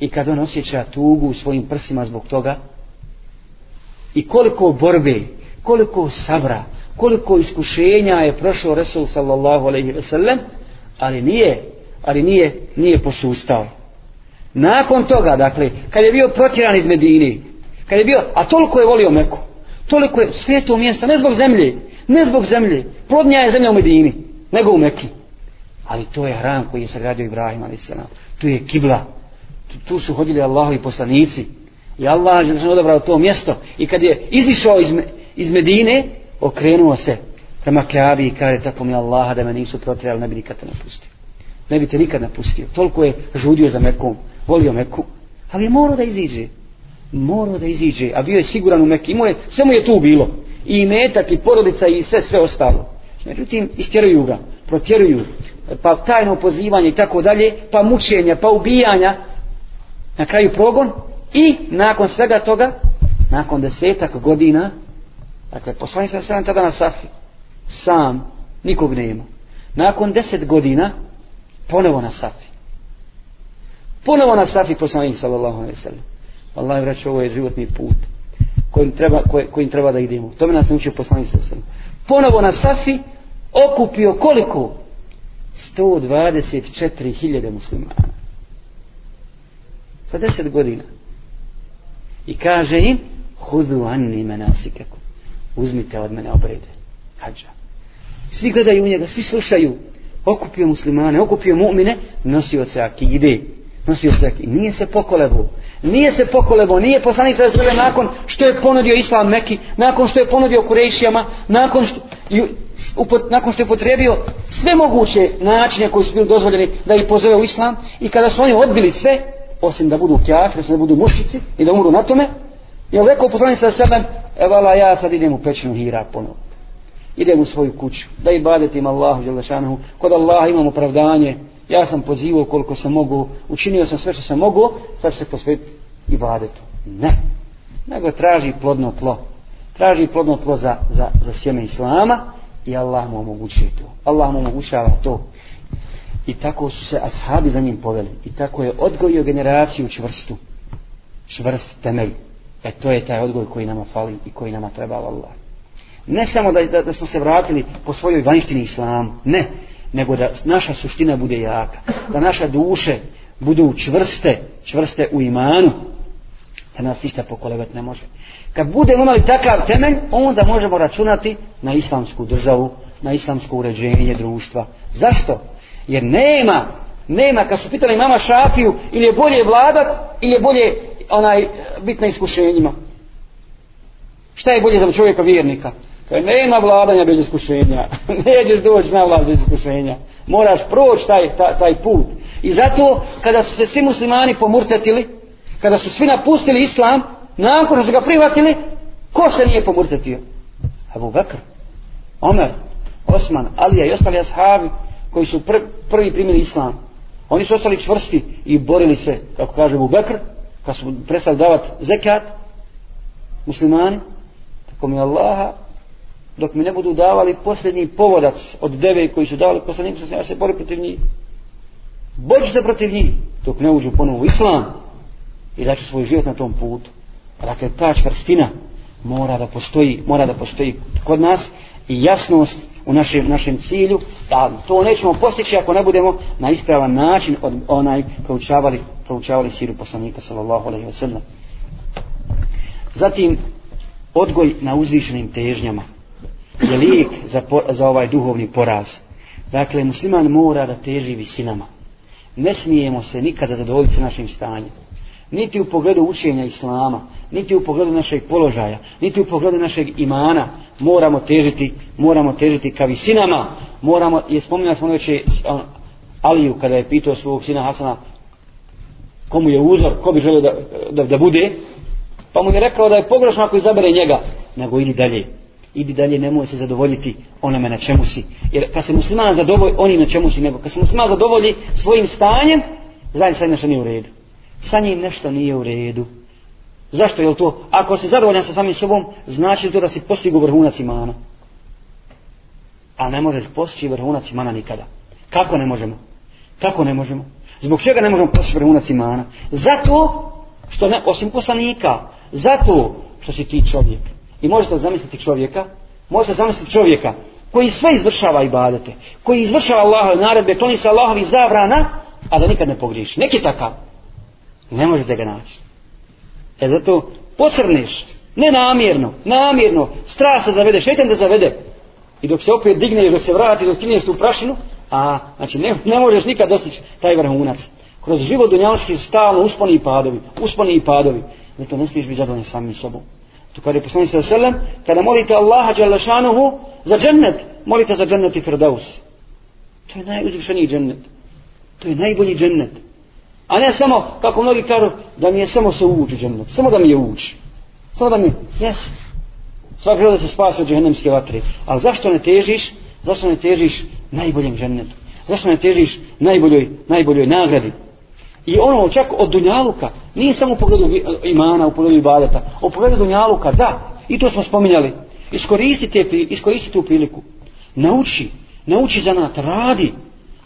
i kad on osjeća tugu u svojim prsima zbog toga i koliko borbe, koliko sabra, koliko iskušenja je prošao Resul sallallahu alaihi ve sellem, ali nije, ali nije, nije posustao. Nakon toga, dakle, kad je bio protjeran iz Medine, kad je bio, a toliko je volio Meku, toliko je svijetu mjesta, ne zbog zemlje, ne zbog zemlje, plodnija je zemlja u Medini, nego u Meki. Ali to je hram koji je sagradio Ibrahim, ali se tu je kibla, tu, tu su hodili Allahovi poslanici, i Allah je odabrao to mjesto, i kad je izišao iz, iz Medine, okrenuo se prema Kaabi i kaže tako mi Allaha da me nisu protjerali, ne bi nikad te napustio. ne bi te nikad napustio. Toliko je žudio za Mekom, volio Meku, ali je morao da iziđe. Morao da iziđe, a bio je siguran u Meku. Imao je, sve mu je tu bilo. I metak, i porodica, i sve, sve ostalo. Međutim, istjeruju ga, protjeruju, pa tajno pozivanje i tako dalje, pa mučenja, pa ubijanja, na kraju progon i nakon svega toga, nakon desetak godina, dakle, poslani sam sedam tada na Safi, sam, nikog nema. Nakon deset godina, ponovo na Safi. Ponovo na Safi poslanik sallallahu alaihi sallam. Allah vraća, ovo je životni put kojim treba, koj, kojim treba da idemo. tome nas naučio poslanik sallallahu alaihi sallam. Ponovo na Safi okupio koliko? 124.000 muslimana. Sa deset godina. I kaže im, hudu anni menasikakum Uzmite od mene obrede. hađa Svi gledaju u njega, svi slušaju. Okupio muslimane, okupio mu'mine, nosio se akide. Nosio se. Nije se pokolevo. Nije se pokolevo. Nije poslanik sa sve nakon što je ponudio Islam Meki, nakon što je ponudio Kurejšijama, nakon što, upot, nakon što je potrebio sve moguće načine koji su bili dozvoljeni da ih pozove u Islam i kada su oni odbili sve, osim da budu kjafir, da budu mušici i da umru na tome, je rekao poslanik sa sebe, evala ja sad idem u pećinu hira ponovno idem u svoju kuću, da i badetim Allahu Đelešanahu, kod Allaha imam opravdanje, ja sam pozivao koliko sam mogu, učinio sam sve što sam mogu, sad se posvetiti i badetu. Ne, nego traži plodno tlo, traži plodno tlo za, za, za sjeme Islama i Allah mu omogućuje to. Allah mu omogućava to. I tako su se ashabi za njim poveli. I tako je odgojio generaciju čvrstu. Čvrst temelj. E to je taj odgoj koji nama fali i koji nama treba Allah ne samo da, da, da smo se vratili po svojoj vanjštini islamu, ne, nego da naša suština bude jaka, da naša duše budu čvrste, čvrste u imanu, da nas ništa pokolevat ne može. Kad budemo imali takav temelj, onda možemo računati na islamsku državu, na islamsko uređenje društva. Zašto? Jer nema, nema, kad su pitali mama Šafiju, ili je bolje vladat, ili je bolje onaj, biti na iskušenjima. Šta je bolje za čovjeka vjernika? Kaj nema vladanja bez iskušenja. Nećeš doći na vlad bez iskušenja. Moraš proći taj, taj, taj put. I zato, kada su se svi muslimani pomurtetili, kada su svi napustili islam, nakon što su ga prihvatili, ko se nije pomurtetio? Abu Bakr, Omer, Osman, Alija i ostali ashabi koji su pr prvi primili islam. Oni su ostali čvrsti i borili se, kako kaže Abu Bakr, kad su prestali davati zekat, muslimani, tako mi Allaha, dok mi ne budu davali posljednji povodac od deve koji su davali poslaniku sa ja se bori protiv njih. Bođu se protiv njih dok ne uđu ponovo u islam i da svoj život na tom putu. Dakle ta čvrstina mora da postoji mora da postoji kod nas i jasnost u našem, našem cilju da to nećemo postići ako ne budemo na ispravan način od onaj proučavali, proučavali siru poslanika sallallahu alaihi wa sallam. Zatim odgoj na uzvišenim težnjama je lijek za, za ovaj duhovni poraz. Dakle, musliman mora da teži visinama. Ne smijemo se nikada zadovoljiti sa našim stanjem. Niti u pogledu učenja Islama, niti u pogledu našeg položaja, niti u pogledu našeg imana, moramo težiti, moramo težiti ka visinama. Moramo, je spominjali smo već Aliju kada je pitao svog sina Hasana komu je uzor, ko bi želio da, da, da bude, pa mu je rekao da je pogrešno ako izabere njega, nego idi dalje idi dalje, nemoj se zadovoljiti onome na čemu si. Jer kad se musliman zadovolji onim na čemu si, nego kad se musliman zadovolji svojim stanjem, zajedno sa nešto nije u redu. Sa njim nešto nije u redu. Zašto je to? Ako si zadovoljan sa samim sobom, znači li to da si postigu vrhunac imana? A ne možeš postići vrhunac imana nikada. Kako ne možemo? Kako ne možemo? Zbog čega ne možemo postići vrhunac imana? Zato što ne, osim poslanika, zato što si ti čovjek. I možete zamisliti čovjeka, možete zamisliti čovjeka koji sve izvršava ibadete, koji izvršava Allahove naredbe, kloni se Allahovi zabrana, a da nikad ne pogriješi. Neki takav. Ne možete ga naći. E zato posrneš, ne namjerno, namjerno, strah se zavede, šetan da zavede. I dok se opet digneš, dok se vratiš, dok kineš tu prašinu, a, znači, ne, ne možeš nikad dostići taj vrhunac. Kroz život dunjavski stalno usponi i padovi, usponi i padovi. Zato ne smiješ biti zadovoljni samim sobom. To kada je poslanik sa selem, kada molite Allaha Đalešanuhu za džennet, molite za džennet i firdaus. To je najuzvišeniji džennet. To je najbolji džennet. A ne samo, kako mnogi kažu, da mi je samo se uđi džennet. Samo da mi je uđi. Samo da mi, jes. Svaki da se spasi od džennemske vatre. Ali zašto ne težiš, zašto ne težiš najboljem džennetu? Zašto ne težiš najboljoj, najboljoj nagradi? I ono čak od Dunjaluka, nije samo u pogledu imana, u pogledu ibadeta, u pogledu Dunjaluka, da, i to smo spominjali. Iskoristite, iskoristite tu priliku. Nauči, nauči zanat, radi,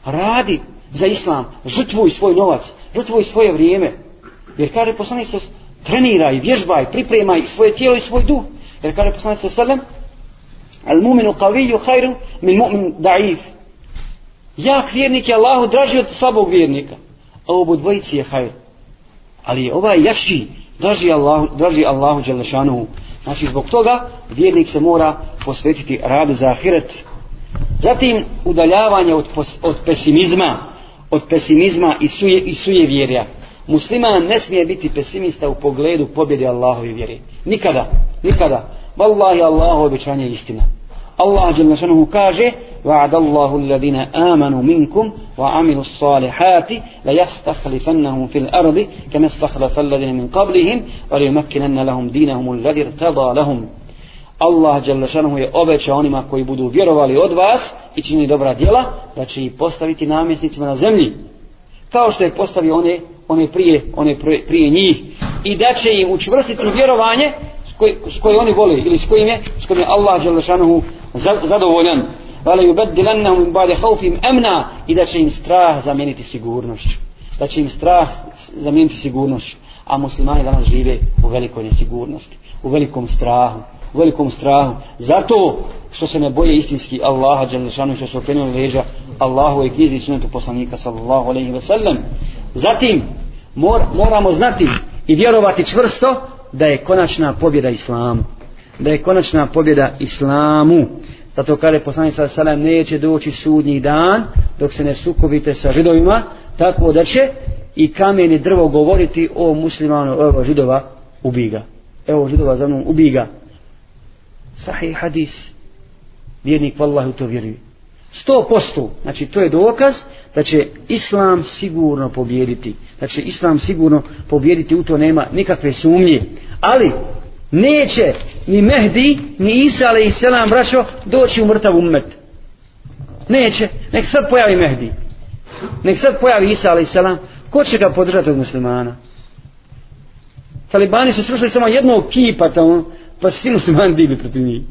radi za islam, žrtvuj svoj novac, žrtvuj svoje vrijeme. Jer kaže poslanik se, treniraj, vježbaj, pripremaj svoje tijelo i svoj duh. Jer kaže poslanik se sallam, al muminu qaviju hajru min mu'min da'if. Jak vjernik je Allahu draži od slabog vjernika. A obu dvojici je hajr. Ali je ovaj jači, draži Allahu, draži Allahu Đelešanu. Znači zbog toga vjernik se mora posvetiti radu za ahiret. Zatim udaljavanje od, od pesimizma, od pesimizma i suje, i suje vjerja. Musliman ne smije biti pesimista u pogledu pobjede Allahove vjere. Nikada, nikada. Wallahi Allahu obećanje istina. Allah Đelešanu šanehu kaže: وعد الله alladhina amanu minkum wa 'amilus salihati في الأرض fil ardi kama istakhlafa alladhina min qablihim wa الذي lahum dinahum alladhi lahum." Allah dželle šanehu je obećao onima koji budu vjerovali od vas i čini dobra djela da će ih postaviti namjesnicima na zemlji. Kao što je postavio one one prije, one prije njih i da će im učvrstiti vjerovanje s koje, s koje oni vole ili s kojim je, s kojim je Allah Đelešanuhu zadovoljan vale yubaddilannahum min ba'di khawfihim amna. I da će im strah zamijeniti sigurnošću da će im strah zamijeniti sigurnošću a muslimani danas žive u velikoj nesigurnosti u velikom strahu u velikom strahu. Zato što se ne boje istinski Allaha Đelešanuhu što su okrenuli leđa Allahu i knjizi sunetu poslanika sallallahu alaihi ve sellem. zatim mor, moramo znati i vjerovati čvrsto da je konačna pobjeda islamu. Da je konačna pobjeda islamu zato kada je poslanik sa salam neće doći sudnji dan dok se ne sukobite sa židovima tako da će i kamen i drvo govoriti o muslimanu evo židova ubiga. Evo židova za mnom ubiga. Sahih hadis. Vjernik vallahu to vjeruje. Sto posto. Znači to je dokaz da će islam sigurno pobjediti da će islam sigurno pobjediti u to nema nikakve sumnje. Ali neće ni Mehdi ni Isa ali i selam braćo doći u mrtav ummet. Neće. Nek sad pojavi Mehdi. Nek sad pojavi Isa ali i selam ko će ga podržati od muslimana? Talibani su srušili samo jednog kipa tamo pa svi muslimani digli protiv njih.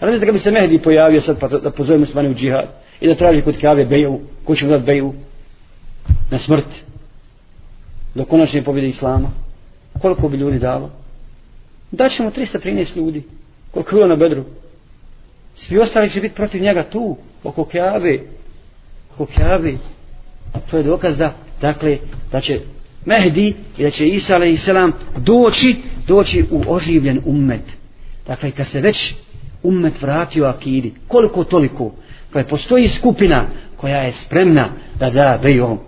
Ali da bi se Mehdi pojavio sad pa da pozove muslimani u džihad i da traži kod Kave beju, ko će mu dati beju? Na smrt. Do konačne pobjede Islama. Koliko bi ljudi dalo? Daćemo 313 ljudi. Koliko je bilo na bedru? Svi ostali će biti protiv njega tu, oko Kabe. Oko Kabe. To je dokaz da, dakle, da će Mehdi i da će Isa a.s. doći, doći u oživljen ummet. Dakle, kad se već ummet vratio akidi, koliko toliko, pa kada postoji skupina koja je spremna da da bejom,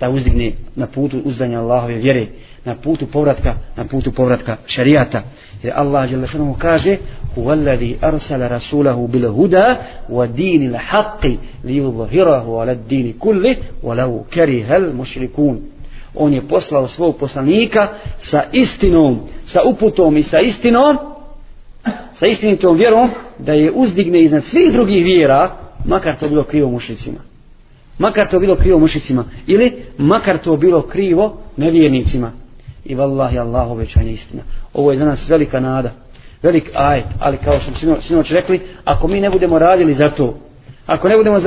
da uzdigne na putu uzdanja Allahove vjere, na putu povratka, na putu povratka šarijata. Jer Allah dželle šanu kaže Huvallazi arsala rasulahu bil huda wa dini haqqi li yudhhirahu ala dini kulli walau karihal mushrikun. On je poslao svog poslanika sa istinom, sa uputom i sa istinom, sa istinitom vjerom da je uzdigne iznad svih drugih vjera, makar to bilo krivo mušicima. Makar to bilo krivo mušicima. Ili makar to bilo krivo nevjernicima. I vallahi Allah obećanje istina. Ovo je za nas velika nada. Velik aj, ali kao što sino, sinoć rekli, ako mi ne budemo radili za to, ako ne budemo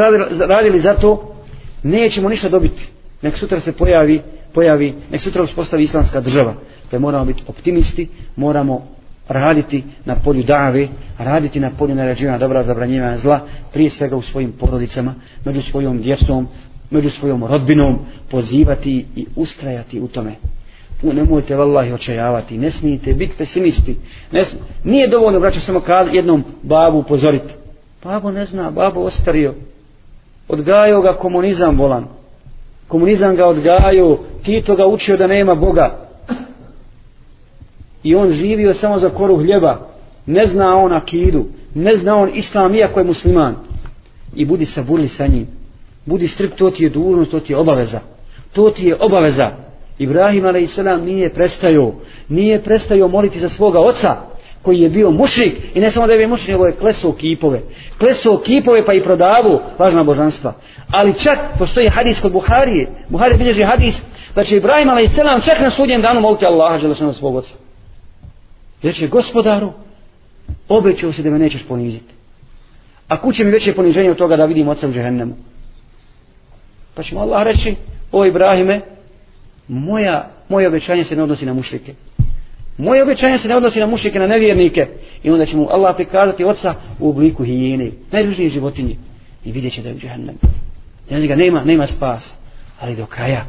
radili za to, nećemo ništa dobiti. Nek sutra se pojavi, pojavi, nek sutra uspostavi islamska država. Da moramo biti optimisti, moramo raditi na polju dave, raditi na polju naređivanja dobra, zabranjivanja zla, prije svega u svojim porodicama, među svojom djecom, među svojom rodbinom, pozivati i ustrajati u tome tu nemojte vallahi očajavati, ne smijete biti pesimisti. Ne smi... Nije dovoljno, braćo, samo kad jednom babu upozoriti. Babo ne zna, babo ostario. Odgajao ga komunizam volan. Komunizam ga odgajao, Tito ga učio da nema Boga i on živio samo za koru hljeba ne zna on akidu ne zna on islam iako je musliman i budi saburli sa njim Budi strip, to ti je dužnost, to ti je obaveza. To ti je obaveza. Ibrahim a.s. nije prestao, nije prestao moliti za svoga oca, koji je bio mušrik, i ne samo da je bio mušrik, nego je klesao kipove. Klesao kipove pa i prodavu važna božanstva. Ali čak postoji hadis kod Buharije, Buhari bilježi hadis, da će Ibrahim a.s. čak na sudnjem danu moliti Allaha želešana svog oca. Jer će gospodaru, obećao se da me nećeš poniziti. A kuće mi veće poniženje od toga da vidim oca u džehennemu. Pa ćemo Allah reći, o Ibrahime, moja, moje obećanje se ne odnosi na mušrike. Moje obećanje se ne odnosi na mušrike, na nevjernike. I onda će mu Allah prikazati oca u obliku hijene, najružnije životinje. I vidjet će da je u džahnem. Znači ga nema, nema spasa. Ali do kraja,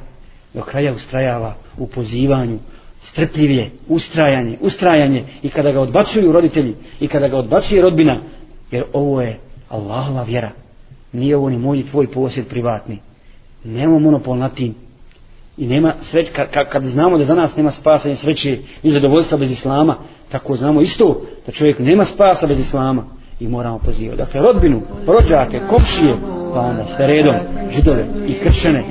do kraja ustrajava u pozivanju, strpljivije, ustrajanje, ustrajanje i kada ga odbacuju roditelji i kada ga odbacuje rodbina, jer ovo je Allahova vjera. Nije ovo ni moj tvoj posjed privatni. Nema monopol na tim. I nema sreće, kad, kad, kad znamo da za nas nema spasa ni sreće ni zadovoljstva bez Islama, tako znamo isto da čovjek nema spasa bez Islama i moramo pozivati. Dakle, rodbinu, rođake, kopšije, pa onda sve redom, židove i kršćane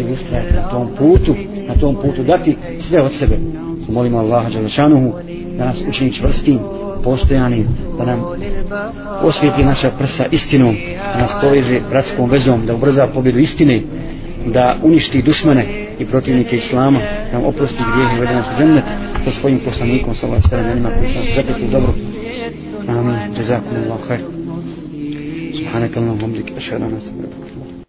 i ustrajati na tom putu, na tom putu dati sve od sebe. Molimo Allaha Đalešanuhu da nas učini čvrstim, postojanim, da nam osvijeti naša prsa istinom, da nas poveže bratskom vezom, da ubrza pobjedu istine, da uništi dušmane i protivnike islama, da oprosti grijehe i vede nas zemljete sa svojim poslanikom, sa ovaj sferom onima koji će nas pretekli u dobro. Amin. Jazakumullahu khair. Subhanakallahu hamdik. Ašhadu anastagfiruka.